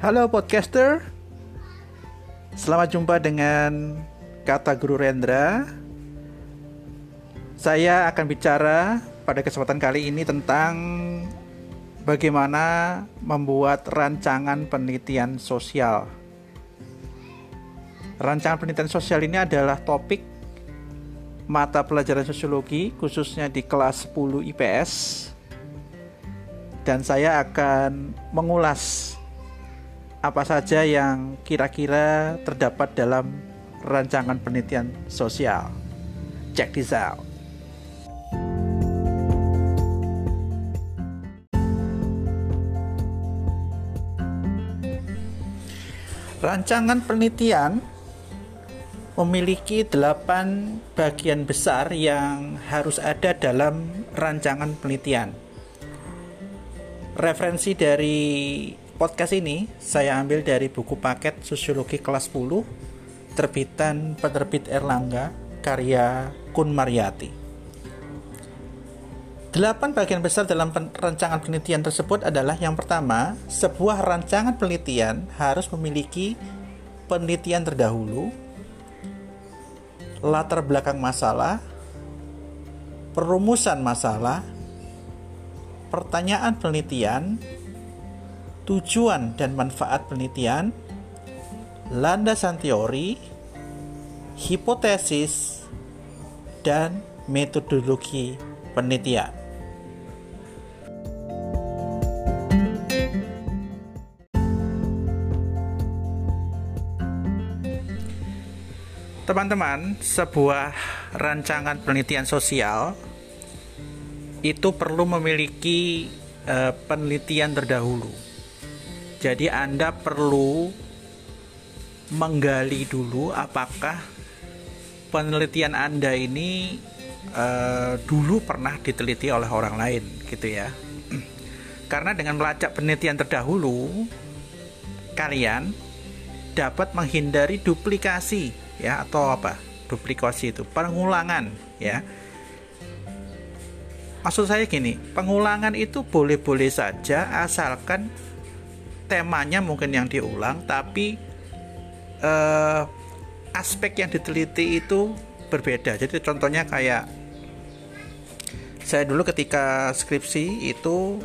Halo podcaster, selamat jumpa dengan kata Guru Rendra. Saya akan bicara pada kesempatan kali ini tentang bagaimana membuat rancangan penelitian sosial. Rancangan penelitian sosial ini adalah topik mata pelajaran sosiologi khususnya di kelas 10 IPS dan saya akan mengulas apa saja yang kira-kira terdapat dalam rancangan penelitian sosial. Check this out. Rancangan penelitian memiliki delapan bagian besar yang harus ada dalam rancangan penelitian. Referensi dari podcast ini saya ambil dari buku paket Sosiologi kelas 10 terbitan penerbit Erlangga karya Kun Mariati. Delapan bagian besar dalam rancangan penelitian tersebut adalah yang pertama, sebuah rancangan penelitian harus memiliki penelitian terdahulu, latar belakang masalah, perumusan masalah, pertanyaan penelitian, tujuan dan manfaat penelitian, landasan teori, hipotesis, dan metodologi penelitian. Teman-teman, sebuah rancangan penelitian sosial itu perlu memiliki uh, penelitian terdahulu jadi Anda perlu menggali dulu apakah penelitian Anda ini uh, dulu pernah diteliti oleh orang lain gitu ya. Karena dengan melacak penelitian terdahulu kalian dapat menghindari duplikasi ya atau apa? Duplikasi itu pengulangan ya. Maksud saya gini, pengulangan itu boleh-boleh saja asalkan temanya mungkin yang diulang tapi uh, aspek yang diteliti itu berbeda jadi contohnya kayak saya dulu ketika skripsi itu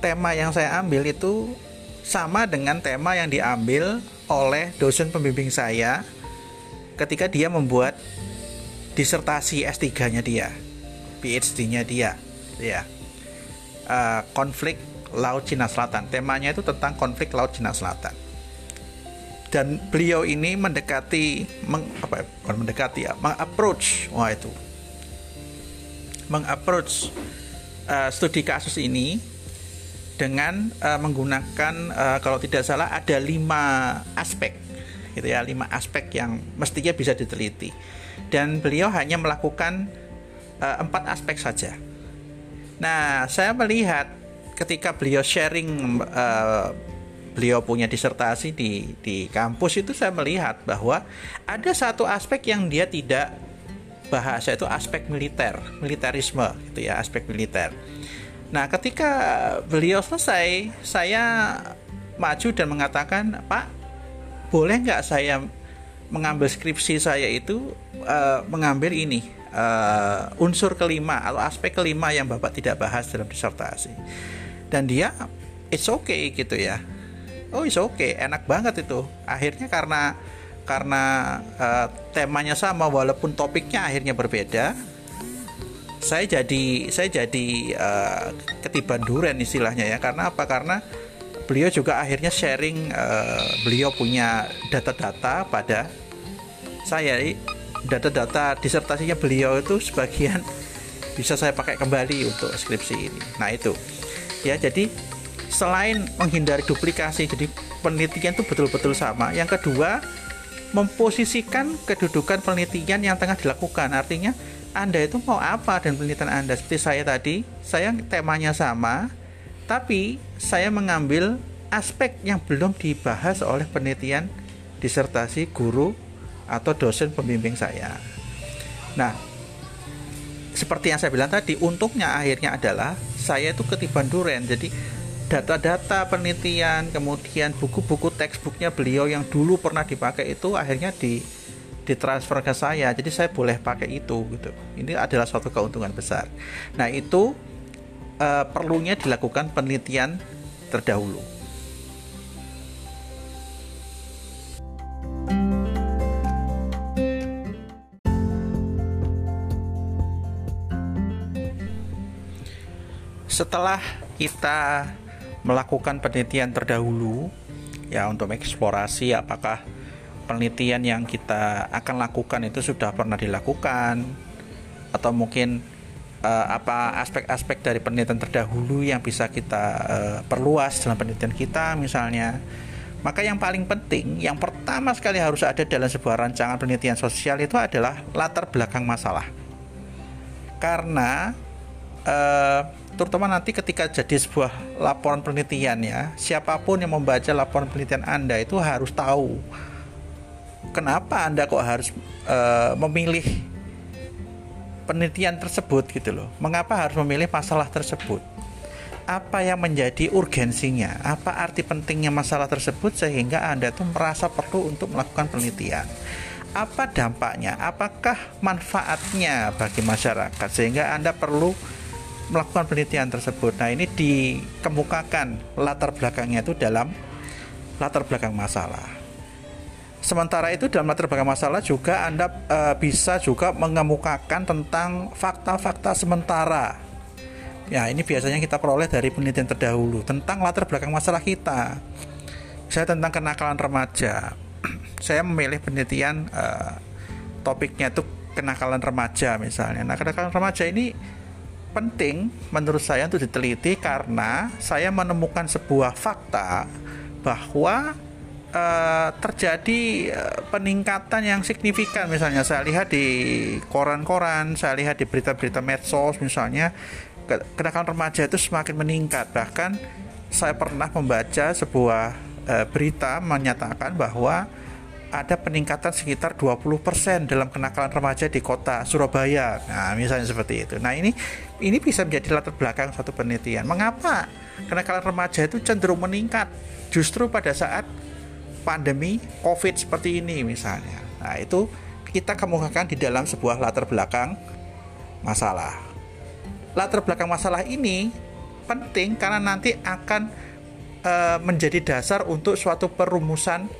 tema yang saya ambil itu sama dengan tema yang diambil oleh dosen pembimbing saya ketika dia membuat disertasi S3-nya dia, PhD-nya dia, ya. Uh, konflik Laut Cina Selatan. Temanya itu tentang konflik Laut Cina Selatan. Dan beliau ini mendekati, meng, apa, ya, bukan mendekati ya, mengapproach, wah itu, mengapproach uh, studi kasus ini dengan uh, menggunakan uh, kalau tidak salah ada lima aspek, gitu ya, lima aspek yang mestinya bisa diteliti. Dan beliau hanya melakukan uh, empat aspek saja. Nah, saya melihat ketika beliau sharing uh, beliau punya disertasi di di kampus itu saya melihat bahwa ada satu aspek yang dia tidak bahas yaitu aspek militer, militerisme gitu ya, aspek militer. Nah, ketika beliau selesai, saya maju dan mengatakan, "Pak, boleh nggak saya mengambil skripsi saya itu uh, mengambil ini uh, unsur kelima atau aspek kelima yang Bapak tidak bahas dalam disertasi?" Dan dia it's okay gitu ya. Oh it's okay. Enak banget itu. Akhirnya karena karena uh, temanya sama walaupun topiknya akhirnya berbeda saya jadi saya jadi uh, ketiban duren istilahnya ya. Karena apa? Karena beliau juga akhirnya sharing uh, beliau punya data-data pada saya. Data-data disertasinya beliau itu sebagian bisa saya pakai kembali untuk skripsi ini. Nah itu ya jadi selain menghindari duplikasi jadi penelitian itu betul-betul sama. Yang kedua memposisikan kedudukan penelitian yang tengah dilakukan. Artinya anda itu mau apa dan penelitian Anda? Seperti saya tadi saya temanya sama tapi saya mengambil aspek yang belum dibahas oleh penelitian disertasi guru atau dosen pembimbing saya. Nah seperti yang saya bilang tadi untungnya akhirnya adalah saya itu ketiban duren. Jadi data-data penelitian kemudian buku-buku textbooknya beliau yang dulu pernah dipakai itu akhirnya di ditransfer ke saya. Jadi saya boleh pakai itu gitu. Ini adalah suatu keuntungan besar. Nah itu uh, perlunya dilakukan penelitian terdahulu setelah kita melakukan penelitian terdahulu ya untuk eksplorasi apakah penelitian yang kita akan lakukan itu sudah pernah dilakukan atau mungkin uh, apa aspek-aspek dari penelitian terdahulu yang bisa kita uh, perluas dalam penelitian kita misalnya. Maka yang paling penting yang pertama sekali harus ada dalam sebuah rancangan penelitian sosial itu adalah latar belakang masalah. Karena uh, terutama nanti ketika jadi sebuah laporan penelitian ya siapa pun yang membaca laporan penelitian Anda itu harus tahu kenapa Anda kok harus uh, memilih penelitian tersebut gitu loh. Mengapa harus memilih masalah tersebut? Apa yang menjadi urgensinya? Apa arti pentingnya masalah tersebut sehingga Anda tuh merasa perlu untuk melakukan penelitian? Apa dampaknya? Apakah manfaatnya bagi masyarakat sehingga Anda perlu melakukan penelitian tersebut. Nah, ini dikemukakan latar belakangnya itu dalam latar belakang masalah. Sementara itu dalam latar belakang masalah juga Anda e, bisa juga mengemukakan tentang fakta-fakta sementara. Ya, ini biasanya kita peroleh dari penelitian terdahulu tentang latar belakang masalah kita. Saya tentang kenakalan remaja. Saya memilih penelitian e, topiknya itu kenakalan remaja misalnya. Nah, kenakalan remaja ini penting menurut saya untuk diteliti karena saya menemukan sebuah fakta bahwa uh, terjadi uh, peningkatan yang signifikan misalnya saya lihat di koran-koran, saya lihat di berita-berita medsos misalnya kenakalan remaja itu semakin meningkat bahkan saya pernah membaca sebuah uh, berita menyatakan bahwa ada peningkatan sekitar 20% dalam kenakalan remaja di kota Surabaya. Nah, misalnya seperti itu. Nah, ini ini bisa menjadi latar belakang suatu penelitian. Mengapa kenakalan remaja itu cenderung meningkat justru pada saat pandemi Covid seperti ini misalnya. Nah, itu kita kemukakan di dalam sebuah latar belakang masalah. Latar belakang masalah ini penting karena nanti akan e, menjadi dasar untuk suatu perumusan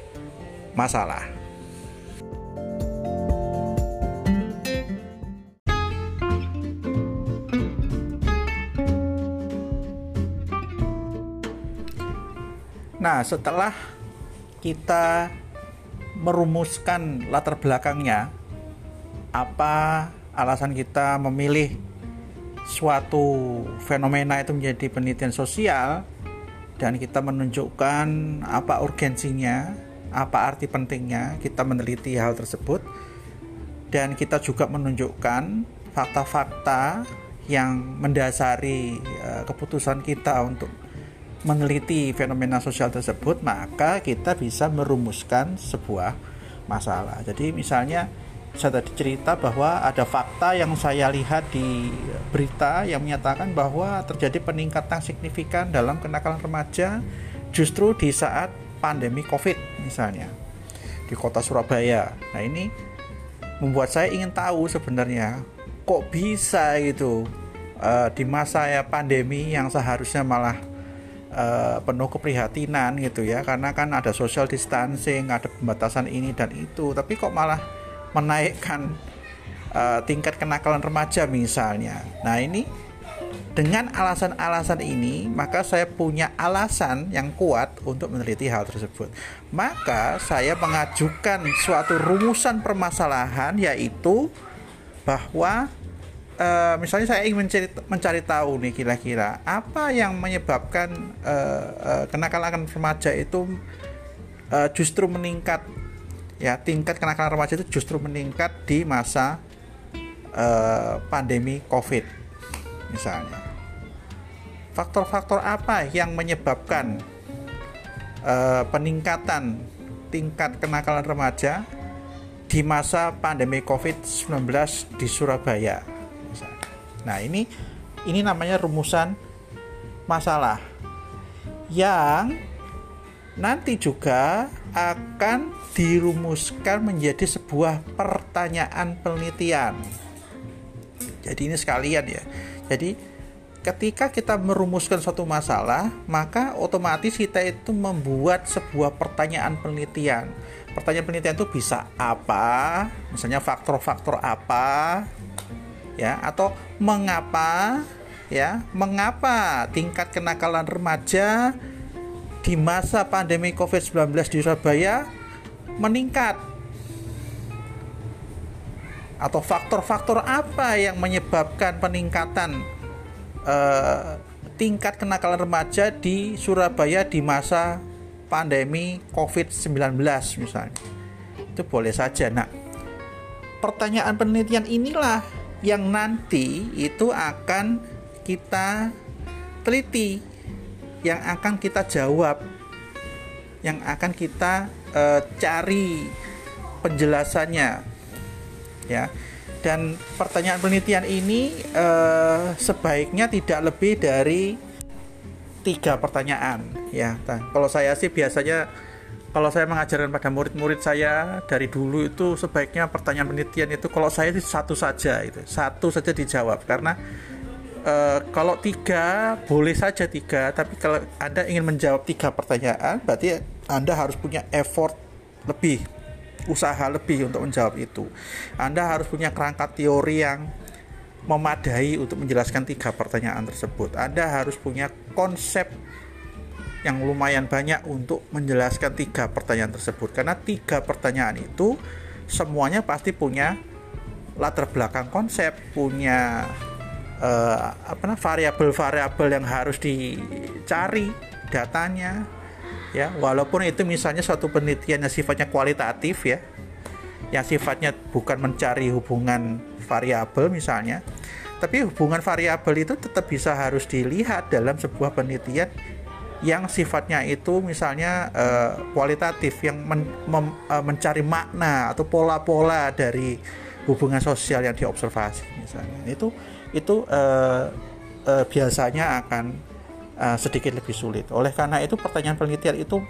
masalah. Nah, setelah kita merumuskan latar belakangnya, apa alasan kita memilih suatu fenomena itu menjadi penelitian sosial dan kita menunjukkan apa urgensinya apa arti pentingnya kita meneliti hal tersebut. Dan kita juga menunjukkan fakta-fakta yang mendasari uh, keputusan kita untuk meneliti fenomena sosial tersebut maka kita bisa merumuskan sebuah masalah jadi misalnya saya tadi cerita bahwa ada fakta yang saya lihat di berita yang menyatakan bahwa terjadi peningkatan signifikan dalam kenakalan remaja justru di saat pandemi COVID misalnya di kota Surabaya. Nah ini membuat saya ingin tahu sebenarnya kok bisa gitu uh, di masa ya pandemi yang seharusnya malah uh, penuh keprihatinan gitu ya karena kan ada social distancing, ada pembatasan ini dan itu, tapi kok malah menaikkan uh, tingkat kenakalan remaja misalnya. Nah ini dengan alasan-alasan ini, maka saya punya alasan yang kuat untuk meneliti hal tersebut. Maka saya mengajukan suatu rumusan permasalahan yaitu bahwa e, misalnya saya ingin mencari, mencari tahu nih kira-kira apa yang menyebabkan e, e, kenakalan remaja itu e, justru meningkat ya tingkat kenakalan remaja itu justru meningkat di masa e, pandemi COVID misalnya. Faktor-faktor apa yang menyebabkan uh, peningkatan tingkat kenakalan remaja di masa pandemi COVID-19 di Surabaya? Nah, ini ini namanya rumusan masalah. yang nanti juga akan dirumuskan menjadi sebuah pertanyaan penelitian. Jadi ini sekalian ya. Jadi ketika kita merumuskan suatu masalah, maka otomatis kita itu membuat sebuah pertanyaan penelitian. Pertanyaan penelitian itu bisa apa? Misalnya faktor-faktor apa? Ya, atau mengapa? Ya, mengapa tingkat kenakalan remaja di masa pandemi Covid-19 di Surabaya meningkat? Atau faktor-faktor apa yang menyebabkan peningkatan eh, tingkat kenakalan remaja di Surabaya di masa pandemi COVID-19 misalnya? Itu boleh saja. Nah, pertanyaan penelitian inilah yang nanti itu akan kita teliti yang akan kita jawab, yang akan kita e, cari penjelasannya, ya. Dan pertanyaan penelitian ini e, sebaiknya tidak lebih dari tiga pertanyaan, ya. Nah, kalau saya sih biasanya kalau saya mengajarkan pada murid-murid saya dari dulu itu sebaiknya pertanyaan penelitian itu kalau saya itu satu saja itu satu saja dijawab. Karena uh, kalau tiga boleh saja tiga tapi kalau anda ingin menjawab tiga pertanyaan berarti anda harus punya effort lebih usaha lebih untuk menjawab itu. Anda harus punya kerangka teori yang memadai untuk menjelaskan tiga pertanyaan tersebut. Anda harus punya konsep yang lumayan banyak untuk menjelaskan tiga pertanyaan tersebut. Karena tiga pertanyaan itu semuanya pasti punya latar belakang konsep punya uh, apa nah, variabel-variabel yang harus dicari datanya ya. Walaupun itu misalnya suatu penelitian yang sifatnya kualitatif ya yang sifatnya bukan mencari hubungan variabel misalnya tapi hubungan variabel itu tetap bisa harus dilihat dalam sebuah penelitian yang sifatnya itu misalnya uh, kualitatif yang men, uh, mencari makna atau pola-pola dari hubungan sosial yang diobservasi misalnya itu itu uh, uh, biasanya akan uh, sedikit lebih sulit. Oleh karena itu pertanyaan penelitian itu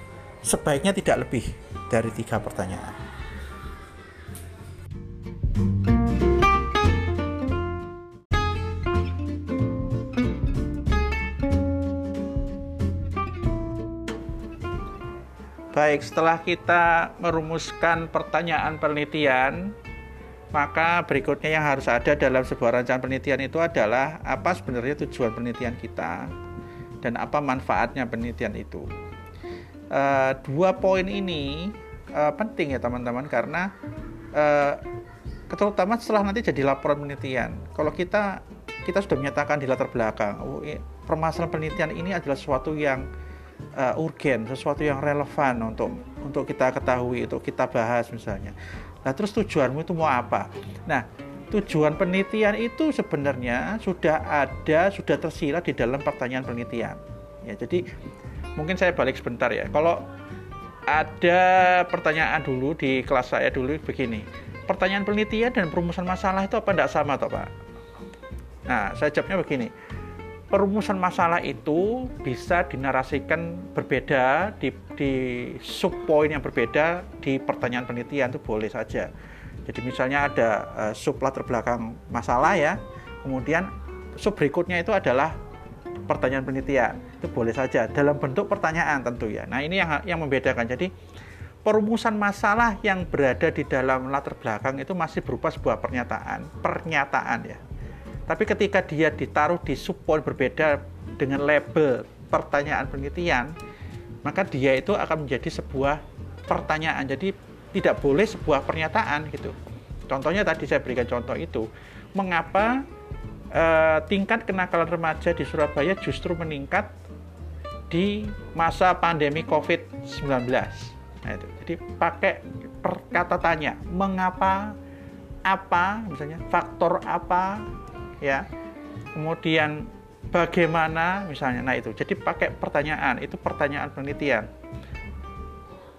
sebaiknya tidak lebih dari tiga pertanyaan. Baik, setelah kita merumuskan pertanyaan penelitian, maka berikutnya yang harus ada dalam sebuah rancangan penelitian itu adalah apa sebenarnya tujuan penelitian kita dan apa manfaatnya penelitian itu. Uh, dua poin ini uh, penting ya teman-teman karena uh, terutama setelah nanti jadi laporan penelitian. Kalau kita kita sudah menyatakan di latar belakang, oh, permasalahan penelitian ini adalah sesuatu yang uh, urgen, sesuatu yang relevan untuk untuk kita ketahui, untuk kita bahas misalnya. Nah, terus tujuanmu itu mau apa? Nah, tujuan penelitian itu sebenarnya sudah ada, sudah tersirat di dalam pertanyaan penelitian. Ya, jadi mungkin saya balik sebentar ya. Kalau ada pertanyaan dulu di kelas saya dulu begini. Pertanyaan penelitian dan perumusan masalah itu apa tidak sama toh, Pak? Nah, saya jawabnya begini perumusan masalah itu bisa dinarasikan berbeda di, di subpoin yang berbeda di pertanyaan penelitian itu boleh saja. Jadi misalnya ada uh, sub latar belakang masalah ya, kemudian sub berikutnya itu adalah pertanyaan penelitian itu boleh saja dalam bentuk pertanyaan tentu ya. Nah ini yang yang membedakan. Jadi perumusan masalah yang berada di dalam latar belakang itu masih berupa sebuah pernyataan, pernyataan ya tapi ketika dia ditaruh di subpoin berbeda dengan label pertanyaan penelitian, maka dia itu akan menjadi sebuah pertanyaan. Jadi tidak boleh sebuah pernyataan gitu. Contohnya tadi saya berikan contoh itu, mengapa eh, tingkat kenakalan remaja di Surabaya justru meningkat di masa pandemi COVID-19. Nah, itu. Jadi pakai kata tanya, mengapa apa misalnya faktor apa ya. Kemudian bagaimana misalnya nah itu. Jadi pakai pertanyaan itu pertanyaan penelitian.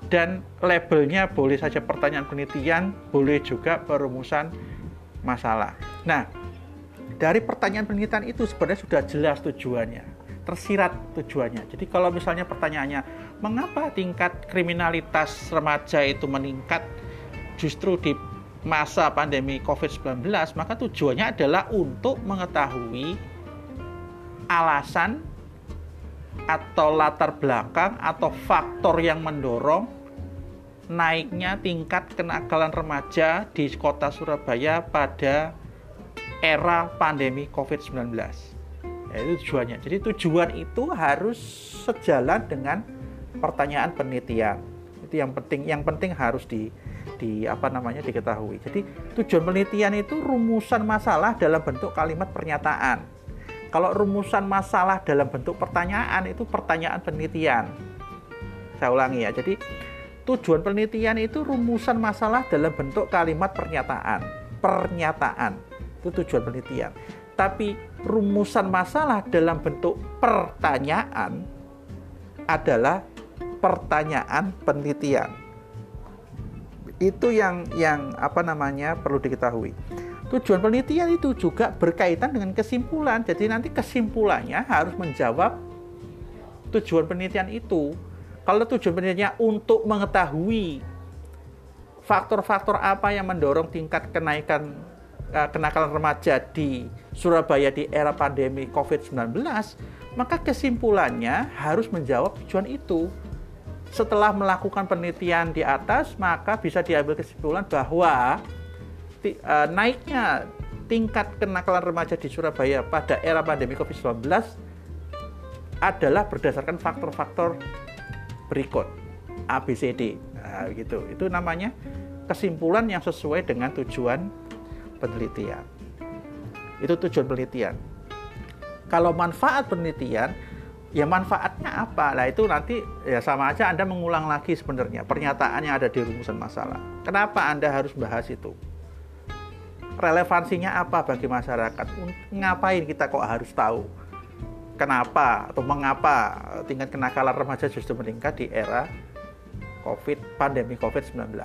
Dan labelnya boleh saja pertanyaan penelitian boleh juga perumusan masalah. Nah dari pertanyaan penelitian itu sebenarnya sudah jelas tujuannya tersirat tujuannya. Jadi kalau misalnya pertanyaannya, mengapa tingkat kriminalitas remaja itu meningkat? Justru di masa pandemi COVID-19, maka tujuannya adalah untuk mengetahui alasan atau latar belakang atau faktor yang mendorong naiknya tingkat kenakalan remaja di kota Surabaya pada era pandemi COVID-19. Ya, itu tujuannya. Jadi tujuan itu harus sejalan dengan pertanyaan penelitian. Itu yang penting. Yang penting harus di di apa namanya diketahui. Jadi tujuan penelitian itu rumusan masalah dalam bentuk kalimat pernyataan. Kalau rumusan masalah dalam bentuk pertanyaan itu pertanyaan penelitian. Saya ulangi ya. Jadi tujuan penelitian itu rumusan masalah dalam bentuk kalimat pernyataan. Pernyataan itu tujuan penelitian. Tapi rumusan masalah dalam bentuk pertanyaan adalah pertanyaan penelitian. Itu yang yang apa namanya perlu diketahui. Tujuan penelitian itu juga berkaitan dengan kesimpulan. Jadi nanti kesimpulannya harus menjawab tujuan penelitian itu. Kalau tujuan penelitiannya untuk mengetahui faktor-faktor apa yang mendorong tingkat kenaikan uh, kenakalan remaja di Surabaya di era pandemi COVID-19, maka kesimpulannya harus menjawab tujuan itu. Setelah melakukan penelitian di atas, maka bisa diambil kesimpulan bahwa uh, naiknya tingkat kenakalan remaja di Surabaya pada era pandemi COVID-19 adalah berdasarkan faktor-faktor berikut ABCD. Nah, gitu. Itu namanya kesimpulan yang sesuai dengan tujuan penelitian. Itu tujuan penelitian. Kalau manfaat penelitian, ya manfaatnya apa? Nah itu nanti ya sama aja Anda mengulang lagi sebenarnya pernyataan yang ada di rumusan masalah. Kenapa Anda harus bahas itu? Relevansinya apa bagi masyarakat? Ngapain kita kok harus tahu? Kenapa atau mengapa tingkat kenakalan remaja justru meningkat di era COVID, pandemi COVID-19?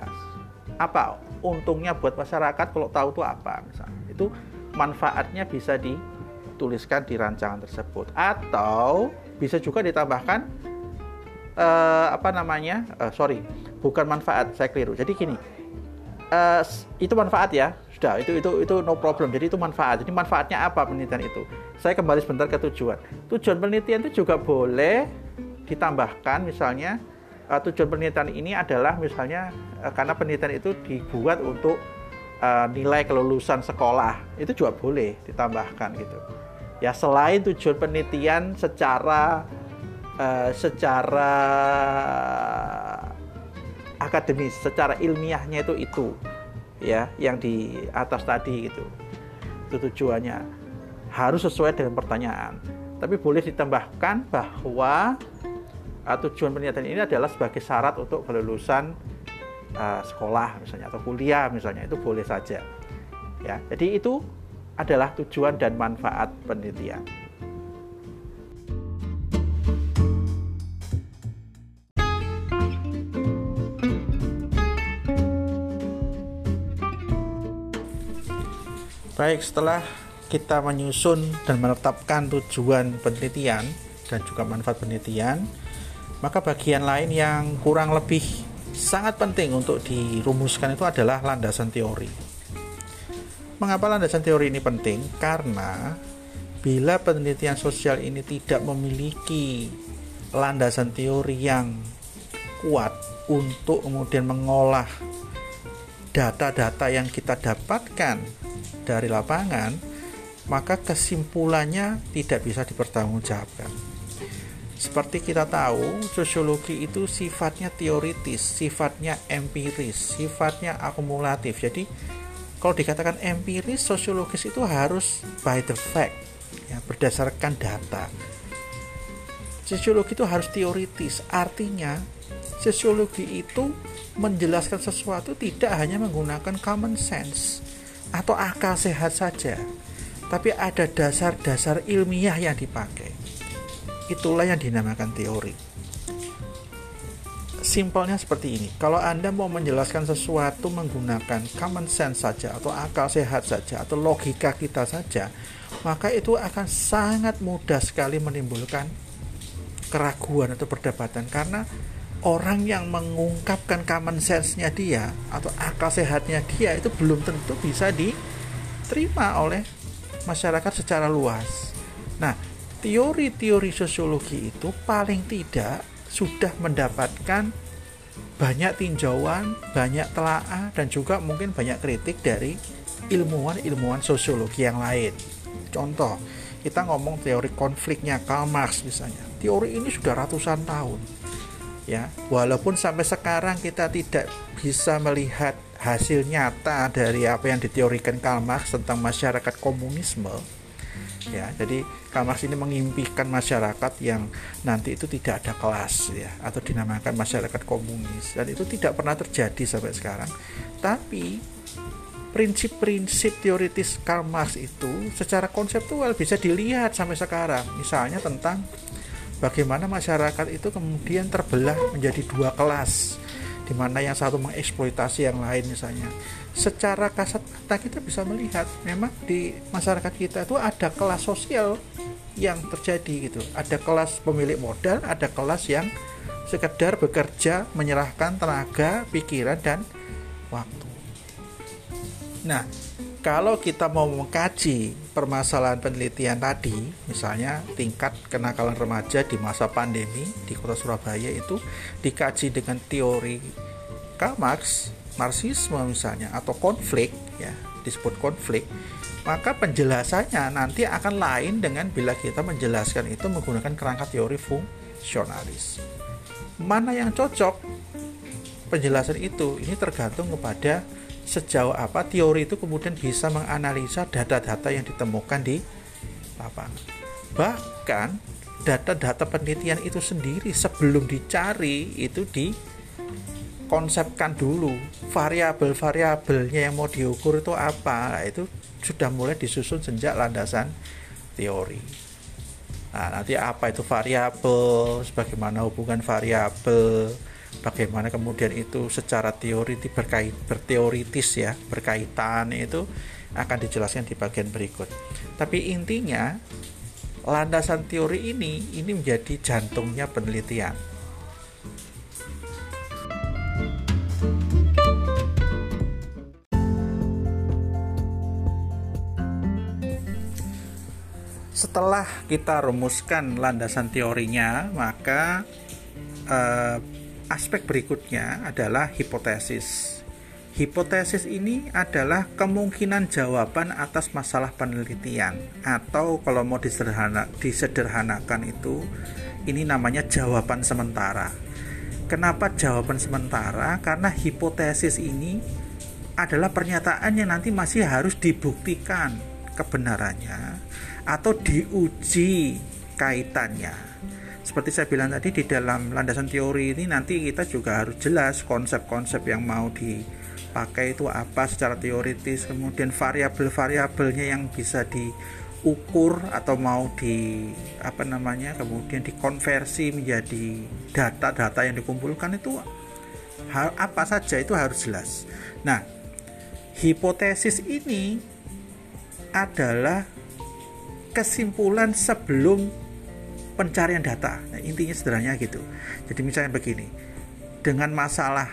Apa untungnya buat masyarakat kalau tahu itu apa misalnya itu manfaatnya bisa dituliskan di rancangan tersebut atau bisa juga ditambahkan uh, apa namanya uh, sorry bukan manfaat saya keliru. Jadi gini uh, itu manfaat ya sudah itu itu itu no problem. Jadi itu manfaat. Jadi manfaatnya apa penelitian itu? Saya kembali sebentar ke tujuan. Tujuan penelitian itu juga boleh ditambahkan misalnya uh, tujuan penelitian ini adalah misalnya Eh, karena penelitian itu dibuat untuk uh, nilai kelulusan sekolah. Itu juga boleh ditambahkan gitu ya selain tujuan penelitian secara uh, secara akademis secara ilmiahnya itu itu ya yang di atas tadi gitu. Itu tujuannya. Harus sesuai dengan pertanyaan. Tapi boleh ditambahkan bahwa uh, tujuan penelitian ini adalah sebagai syarat untuk kelulusan uh, sekolah misalnya atau kuliah misalnya itu boleh saja. Ya jadi itu adalah tujuan dan manfaat penelitian Baik, setelah kita menyusun dan menetapkan tujuan penelitian dan juga manfaat penelitian, maka bagian lain yang kurang lebih sangat penting untuk dirumuskan itu adalah landasan teori. Mengapa landasan teori ini penting? Karena bila penelitian sosial ini tidak memiliki landasan teori yang kuat untuk kemudian mengolah data-data yang kita dapatkan dari lapangan, maka kesimpulannya tidak bisa dipertanggungjawabkan. Seperti kita tahu, sosiologi itu sifatnya teoritis, sifatnya empiris, sifatnya akumulatif. Jadi, kalau dikatakan empiris, sosiologis itu harus by the fact, ya, berdasarkan data. Sosiologi itu harus teoritis, artinya sosiologi itu menjelaskan sesuatu tidak hanya menggunakan common sense atau akal sehat saja, tapi ada dasar-dasar ilmiah yang dipakai. Itulah yang dinamakan teori. Simpelnya seperti ini. Kalau Anda mau menjelaskan sesuatu menggunakan common sense saja atau akal sehat saja atau logika kita saja, maka itu akan sangat mudah sekali menimbulkan keraguan atau perdebatan karena orang yang mengungkapkan common sense-nya dia atau akal sehatnya dia itu belum tentu bisa diterima oleh masyarakat secara luas. Nah, teori-teori sosiologi itu paling tidak sudah mendapatkan banyak tinjauan, banyak telaah dan juga mungkin banyak kritik dari ilmuwan-ilmuwan sosiologi yang lain. Contoh, kita ngomong teori konfliknya Karl Marx misalnya. Teori ini sudah ratusan tahun ya walaupun sampai sekarang kita tidak bisa melihat hasil nyata dari apa yang diteorikan Karl Marx tentang masyarakat komunisme ya. Jadi Karl Marx ini mengimpikan masyarakat yang nanti itu tidak ada kelas ya atau dinamakan masyarakat komunis. Dan itu tidak pernah terjadi sampai sekarang. Tapi prinsip-prinsip teoritis Karl Marx itu secara konseptual bisa dilihat sampai sekarang. Misalnya tentang bagaimana masyarakat itu kemudian terbelah menjadi dua kelas di mana yang satu mengeksploitasi yang lain misalnya. Secara kasat mata kita bisa melihat memang di masyarakat kita itu ada kelas sosial yang terjadi gitu. Ada kelas pemilik modal ada kelas yang sekedar bekerja menyerahkan tenaga pikiran dan waktu. Nah kalau kita mau mengkaji permasalahan penelitian tadi, misalnya tingkat kenakalan remaja di masa pandemi di kota Surabaya itu dikaji dengan teori Karl Marx, Marxisme misalnya atau konflik ya, disebut konflik, maka penjelasannya nanti akan lain dengan bila kita menjelaskan itu menggunakan kerangka teori fungsionalis. Mana yang cocok penjelasan itu ini tergantung kepada sejauh apa teori itu kemudian bisa menganalisa data-data yang ditemukan di lapangan. Bahkan data-data penelitian itu sendiri sebelum dicari itu dikonsepkan dulu variabel-variabelnya yang mau diukur itu apa nah, itu sudah mulai disusun sejak landasan teori. Nah, nanti apa itu variabel, sebagaimana hubungan variabel, bagaimana kemudian itu secara teori berkait berteoritis ya berkaitan itu akan dijelaskan di bagian berikut. Tapi intinya landasan teori ini ini menjadi jantungnya penelitian. Setelah kita rumuskan landasan teorinya maka eh, aspek berikutnya adalah hipotesis. Hipotesis ini adalah kemungkinan jawaban atas masalah penelitian atau kalau mau disederhana, disederhanakan itu ini namanya jawaban sementara. Kenapa jawaban sementara? Karena hipotesis ini adalah pernyataan yang nanti masih harus dibuktikan kebenarannya atau diuji kaitannya seperti saya bilang tadi di dalam landasan teori ini nanti kita juga harus jelas konsep-konsep yang mau dipakai itu apa secara teoritis kemudian variabel-variabelnya yang bisa diukur atau mau di apa namanya kemudian dikonversi menjadi data-data yang dikumpulkan itu hal apa saja itu harus jelas. Nah, hipotesis ini adalah kesimpulan sebelum pencarian data. Nah, intinya sederhananya gitu. Jadi misalnya begini, dengan masalah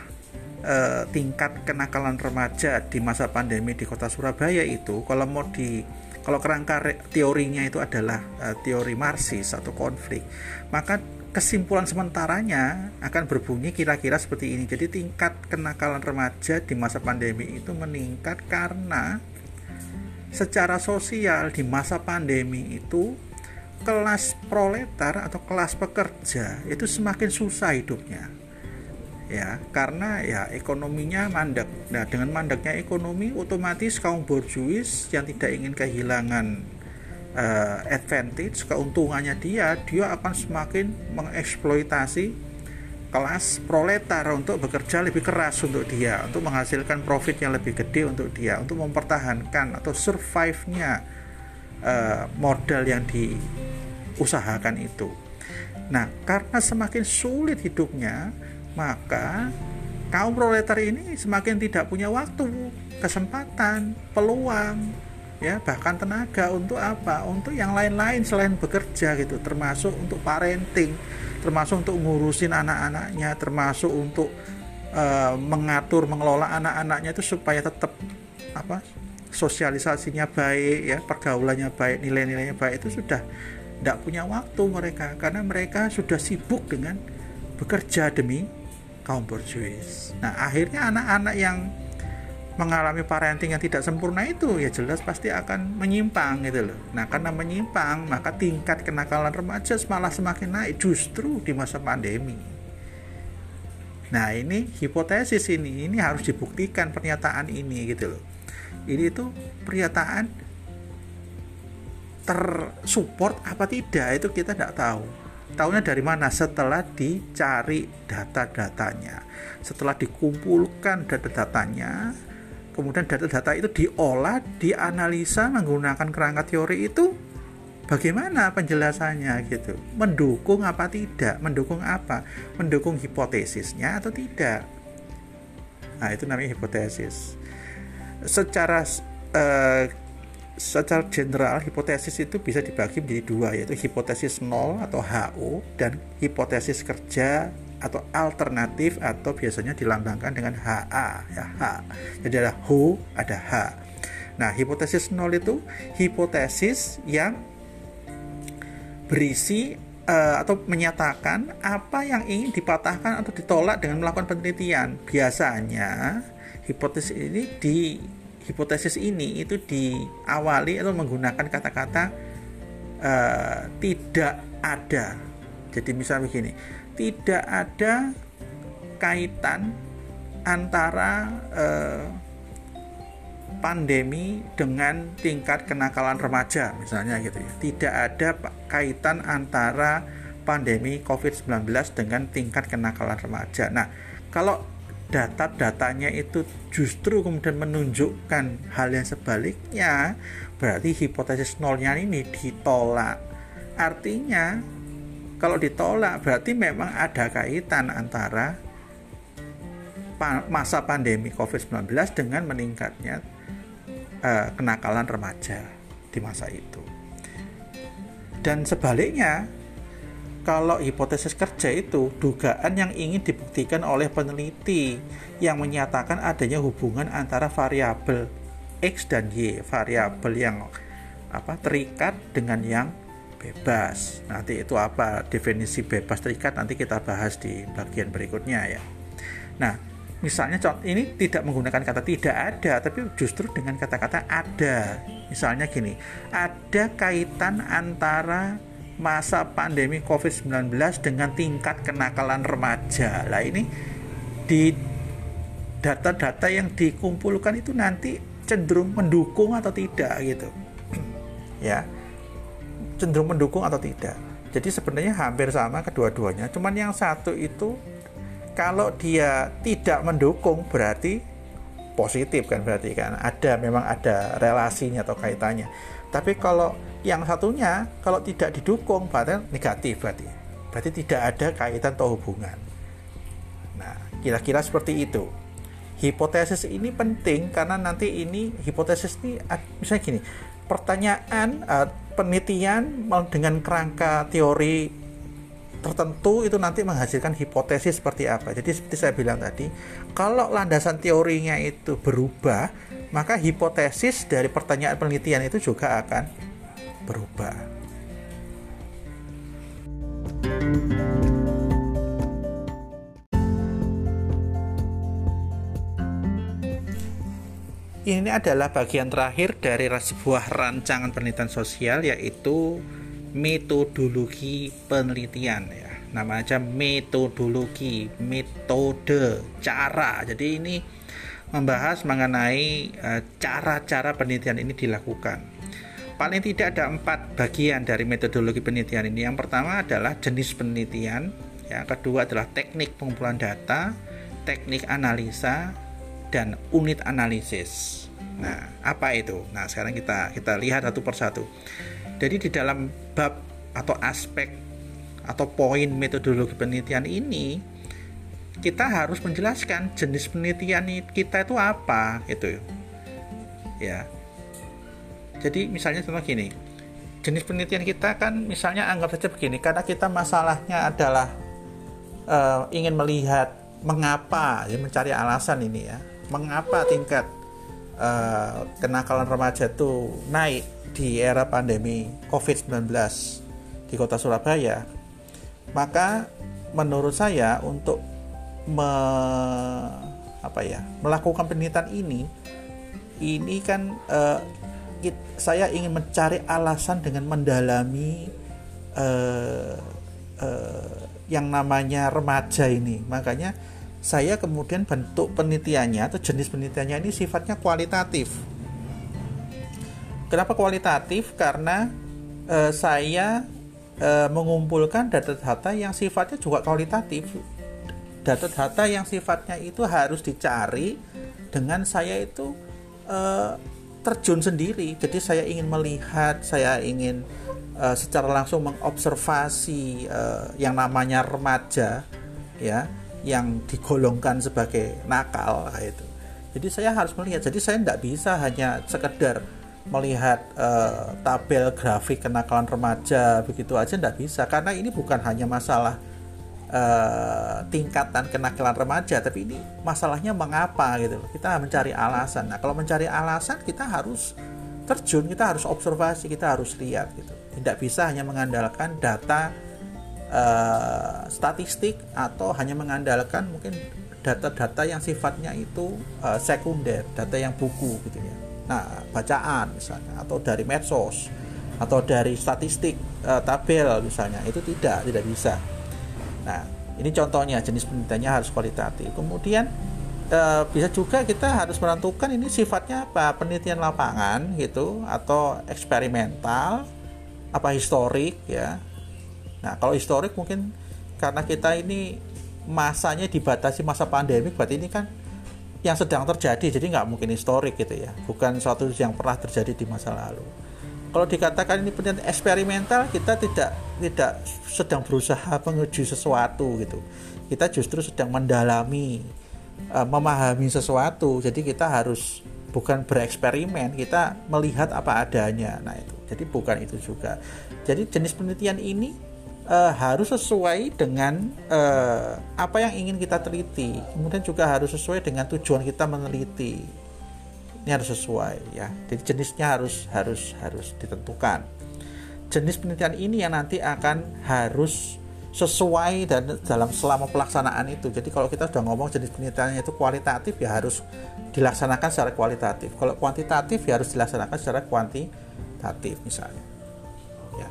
e, tingkat kenakalan remaja di masa pandemi di kota Surabaya itu, kalau mau di kalau kerangka teorinya itu adalah e, teori Marxis atau konflik, maka kesimpulan sementaranya akan berbunyi kira-kira seperti ini. Jadi tingkat kenakalan remaja di masa pandemi itu meningkat karena secara sosial di masa pandemi itu kelas proletar atau kelas pekerja itu semakin susah hidupnya. Ya karena ya ekonominya mandek. Nah dengan mandeknya ekonomi otomatis kaum borjuis yang tidak ingin kehilangan uh, advantage keuntungannya dia dia akan semakin mengeksploitasi kelas proletar untuk bekerja lebih keras untuk dia untuk menghasilkan profit yang lebih gede untuk dia untuk mempertahankan atau survive-nya uh, modal yang di usahakan itu. Nah, karena semakin sulit hidupnya, maka kaum proletar ini semakin tidak punya waktu, kesempatan, peluang ya bahkan tenaga untuk apa untuk yang lain-lain selain bekerja gitu termasuk untuk parenting termasuk untuk ngurusin anak-anaknya termasuk untuk uh, mengatur mengelola anak-anaknya itu supaya tetap apa sosialisasinya baik ya pergaulannya baik nilai-nilainya baik itu sudah tidak punya waktu mereka karena mereka sudah sibuk dengan bekerja demi kaum borjuis nah akhirnya anak-anak yang mengalami parenting yang tidak sempurna itu ya jelas pasti akan menyimpang gitu loh. Nah karena menyimpang maka tingkat kenakalan remaja malah semakin naik justru di masa pandemi. Nah ini hipotesis ini ini harus dibuktikan pernyataan ini gitu loh. Ini tuh pernyataan tersupport apa tidak itu kita tidak tahu. Tahunya dari mana? Setelah dicari data-datanya, setelah dikumpulkan data-datanya, kemudian data-data itu diolah, dianalisa menggunakan kerangka teori itu bagaimana penjelasannya gitu? Mendukung apa tidak? Mendukung apa? Mendukung hipotesisnya atau tidak? Nah itu namanya hipotesis secara uh, secara general hipotesis itu bisa dibagi menjadi dua yaitu hipotesis nol atau HO dan hipotesis kerja atau alternatif atau biasanya dilambangkan dengan HA ya H. Jadi ada HO, ada H. Nah, hipotesis nol itu hipotesis yang berisi uh, atau menyatakan apa yang ingin dipatahkan atau ditolak dengan melakukan penelitian. Biasanya hipotesis ini di hipotesis ini itu diawali atau menggunakan kata-kata uh, tidak ada. Jadi misalnya begini, tidak ada kaitan antara eh, pandemi dengan tingkat kenakalan remaja misalnya gitu ya. Tidak ada kaitan antara pandemi COVID-19 dengan tingkat kenakalan remaja. Nah, kalau data-datanya itu justru kemudian menunjukkan hal yang sebaliknya, berarti hipotesis nolnya ini ditolak. Artinya kalau ditolak berarti memang ada kaitan antara masa pandemi COVID-19 dengan meningkatnya uh, kenakalan remaja di masa itu. Dan sebaliknya, kalau hipotesis kerja itu dugaan yang ingin dibuktikan oleh peneliti yang menyatakan adanya hubungan antara variabel X dan Y, variabel yang apa terikat dengan yang bebas. Nanti itu apa definisi bebas terikat nanti kita bahas di bagian berikutnya ya. Nah, misalnya ini tidak menggunakan kata tidak ada, tapi justru dengan kata-kata ada. Misalnya gini, ada kaitan antara masa pandemi COVID-19 dengan tingkat kenakalan remaja. Lah ini di data-data yang dikumpulkan itu nanti cenderung mendukung atau tidak gitu. ya cenderung mendukung atau tidak. Jadi sebenarnya hampir sama kedua-duanya. Cuman yang satu itu kalau dia tidak mendukung berarti positif kan berarti kan ada memang ada relasinya atau kaitannya. Tapi kalau yang satunya kalau tidak didukung berarti negatif berarti. Berarti tidak ada kaitan atau hubungan. Nah, kira-kira seperti itu. Hipotesis ini penting karena nanti ini hipotesis ini misalnya gini, pertanyaan uh, penelitian dengan kerangka teori tertentu itu nanti menghasilkan hipotesis seperti apa. Jadi seperti saya bilang tadi, kalau landasan teorinya itu berubah, maka hipotesis dari pertanyaan penelitian itu juga akan berubah. Ini adalah bagian terakhir dari sebuah rancangan penelitian sosial yaitu metodologi penelitian ya. Nama aja metodologi, metode, cara. Jadi ini membahas mengenai eh, cara-cara penelitian ini dilakukan. Paling tidak ada empat bagian dari metodologi penelitian ini. Yang pertama adalah jenis penelitian, yang kedua adalah teknik pengumpulan data, teknik analisa, dan unit analisis. Nah, apa itu? Nah, sekarang kita kita lihat satu persatu. Jadi di dalam bab atau aspek atau poin metodologi penelitian ini kita harus menjelaskan jenis penelitian kita itu apa itu ya. Jadi misalnya contoh gini, jenis penelitian kita kan misalnya anggap saja begini, karena kita masalahnya adalah uh, ingin melihat mengapa, ya mencari alasan ini ya, mengapa tingkat uh, kenakalan remaja itu naik di era pandemi COVID-19 di kota Surabaya, maka menurut saya untuk me, apa ya melakukan penelitian ini ini kan uh, it, saya ingin mencari alasan dengan mendalami uh, uh, yang namanya remaja ini. Makanya saya kemudian bentuk penelitiannya atau jenis penelitiannya ini sifatnya kualitatif. Kenapa kualitatif? Karena uh, saya uh, mengumpulkan data-data yang sifatnya juga kualitatif data-data yang sifatnya itu harus dicari dengan saya itu uh, terjun sendiri. Jadi saya ingin melihat, saya ingin uh, secara langsung mengobservasi uh, yang namanya remaja, ya, yang digolongkan sebagai nakal itu. Jadi saya harus melihat. Jadi saya tidak bisa hanya sekedar melihat uh, tabel grafik kenakalan remaja begitu aja tidak bisa karena ini bukan hanya masalah uh, tingkatan kenakalan remaja tapi ini masalahnya mengapa gitu kita mencari alasan. Nah kalau mencari alasan kita harus terjun kita harus observasi kita harus lihat gitu. Tidak bisa hanya mengandalkan data uh, statistik atau hanya mengandalkan mungkin data-data yang sifatnya itu uh, sekunder data yang buku gitu ya. Nah bacaan misalnya atau dari medsos atau dari statistik uh, tabel misalnya itu tidak tidak bisa Nah, ini contohnya jenis penelitiannya harus kualitatif. Kemudian e, bisa juga kita harus menentukan ini sifatnya apa penelitian lapangan gitu atau eksperimental apa historik ya. Nah, kalau historik mungkin karena kita ini masanya dibatasi masa pandemi berarti ini kan yang sedang terjadi jadi nggak mungkin historik gitu ya bukan suatu yang pernah terjadi di masa lalu kalau dikatakan ini penelitian eksperimental kita tidak tidak sedang berusaha menguji sesuatu gitu. Kita justru sedang mendalami uh, memahami sesuatu. Jadi kita harus bukan bereksperimen kita melihat apa adanya. Nah itu. Jadi bukan itu juga. Jadi jenis penelitian ini uh, harus sesuai dengan uh, apa yang ingin kita teliti. Kemudian juga harus sesuai dengan tujuan kita meneliti ini harus sesuai ya. Jadi jenisnya harus harus harus ditentukan. Jenis penelitian ini yang nanti akan harus sesuai dan dalam selama pelaksanaan itu. Jadi kalau kita sudah ngomong jenis penelitiannya itu kualitatif ya harus dilaksanakan secara kualitatif. Kalau kuantitatif ya harus dilaksanakan secara kuantitatif misalnya. Ya.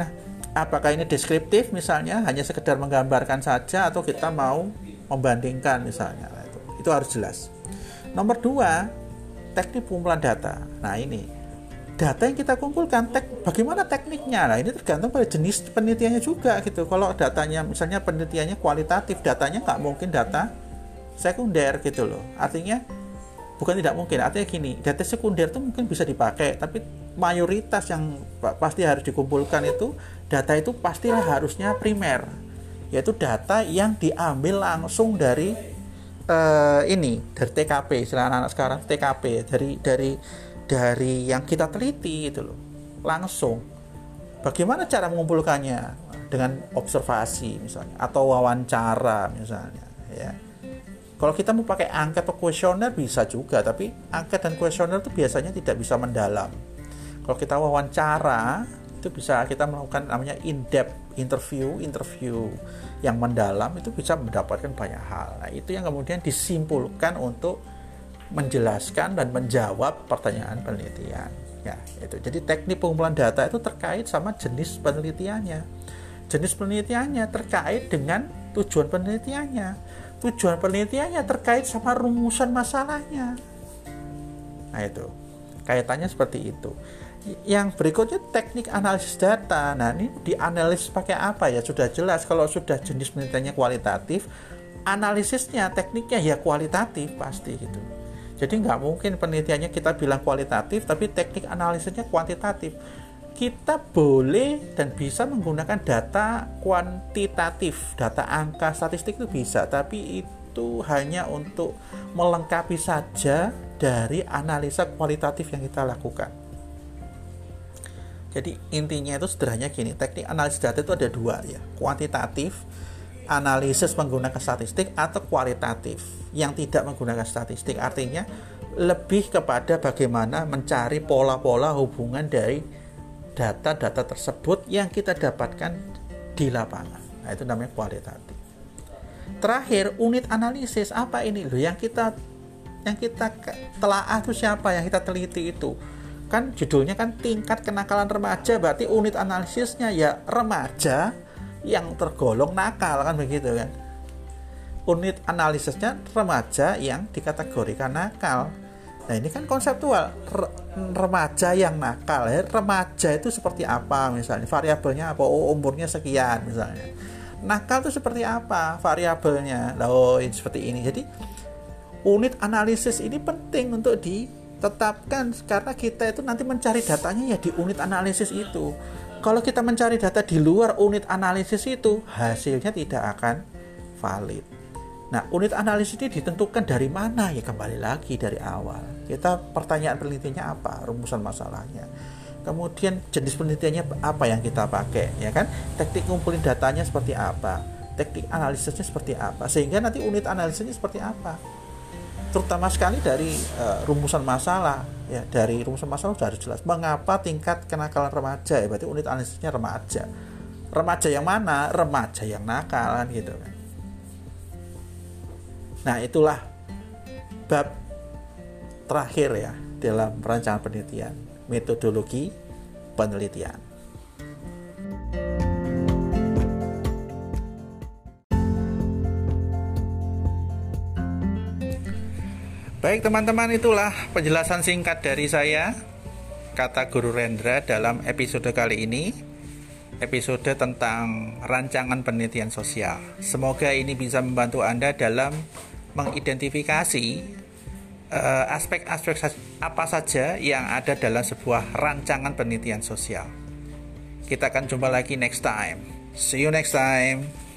Nah apakah ini deskriptif misalnya? Hanya sekedar menggambarkan saja atau kita mau membandingkan misalnya? Nah, itu itu harus jelas. Nomor dua teknik pengumpulan data. Nah ini data yang kita kumpulkan, tek, bagaimana tekniknya? Nah ini tergantung pada jenis penelitiannya juga gitu. Kalau datanya misalnya penelitiannya kualitatif, datanya nggak mungkin data sekunder gitu loh. Artinya bukan tidak mungkin. Artinya gini, data sekunder itu mungkin bisa dipakai, tapi mayoritas yang pasti harus dikumpulkan itu data itu pastilah harusnya primer, yaitu data yang diambil langsung dari uh, ini dari TKP istilah anak-anak sekarang TKP dari dari dari yang kita teliti itu loh langsung. Bagaimana cara mengumpulkannya? Dengan observasi misalnya atau wawancara misalnya ya. Kalau kita mau pakai angket atau kuesioner bisa juga tapi angket dan kuesioner itu biasanya tidak bisa mendalam. Kalau kita wawancara itu bisa kita melakukan namanya in depth interview interview yang mendalam itu bisa mendapatkan banyak hal. Nah itu yang kemudian disimpulkan untuk menjelaskan dan menjawab pertanyaan penelitian. Ya itu. Jadi teknik pengumpulan data itu terkait sama jenis penelitiannya. Jenis penelitiannya terkait dengan tujuan penelitiannya. Tujuan penelitiannya terkait sama rumusan masalahnya. Nah itu. Kaitannya seperti itu yang berikutnya teknik analisis data. Nah, ini dianalisis pakai apa ya? Sudah jelas kalau sudah jenis penelitiannya kualitatif, analisisnya, tekniknya ya kualitatif pasti gitu. Jadi nggak mungkin penelitiannya kita bilang kualitatif, tapi teknik analisisnya kuantitatif. Kita boleh dan bisa menggunakan data kuantitatif, data angka statistik itu bisa, tapi itu hanya untuk melengkapi saja dari analisa kualitatif yang kita lakukan Jadi intinya itu sederhananya gini, teknik analisis data itu ada dua ya, kuantitatif, analisis menggunakan statistik atau kualitatif yang tidak menggunakan statistik. Artinya lebih kepada bagaimana mencari pola-pola hubungan dari data-data tersebut yang kita dapatkan di lapangan. Nah, itu namanya kualitatif. Terakhir, unit analisis apa ini loh yang kita yang kita telaah itu siapa yang kita teliti itu? Kan judulnya kan tingkat kenakalan remaja berarti unit analisisnya ya remaja yang tergolong nakal kan begitu kan? Unit analisisnya remaja yang dikategorikan nakal. Nah ini kan konseptual. Remaja yang nakal ya. Remaja itu seperti apa misalnya? Variabelnya apa? Oh umurnya sekian misalnya. Nakal itu seperti apa variabelnya? Oh seperti ini. Jadi unit analisis ini penting untuk di tetapkan karena kita itu nanti mencari datanya ya di unit analisis itu. Kalau kita mencari data di luar unit analisis itu, hasilnya tidak akan valid. Nah, unit analisis ini ditentukan dari mana? Ya kembali lagi dari awal. Kita pertanyaan penelitiannya apa? Rumusan masalahnya. Kemudian jenis penelitiannya apa yang kita pakai, ya kan? Teknik ngumpulin datanya seperti apa? Teknik analisisnya seperti apa? Sehingga nanti unit analisisnya seperti apa? Terutama sekali dari uh, rumusan masalah. Ya dari rumusan masalah sudah harus jelas. Mengapa tingkat kenakalan remaja? Ya berarti unit analisisnya remaja. Remaja yang mana? Remaja yang nakal kan gitu kan. Nah itulah bab terakhir ya dalam perancangan penelitian metodologi penelitian Baik teman-teman itulah penjelasan singkat dari saya kata Guru Rendra dalam episode kali ini episode tentang rancangan penelitian sosial. Semoga ini bisa membantu Anda dalam mengidentifikasi uh, aspek-aspek apa saja yang ada dalam sebuah rancangan penelitian sosial. Kita akan jumpa lagi next time. See you next time.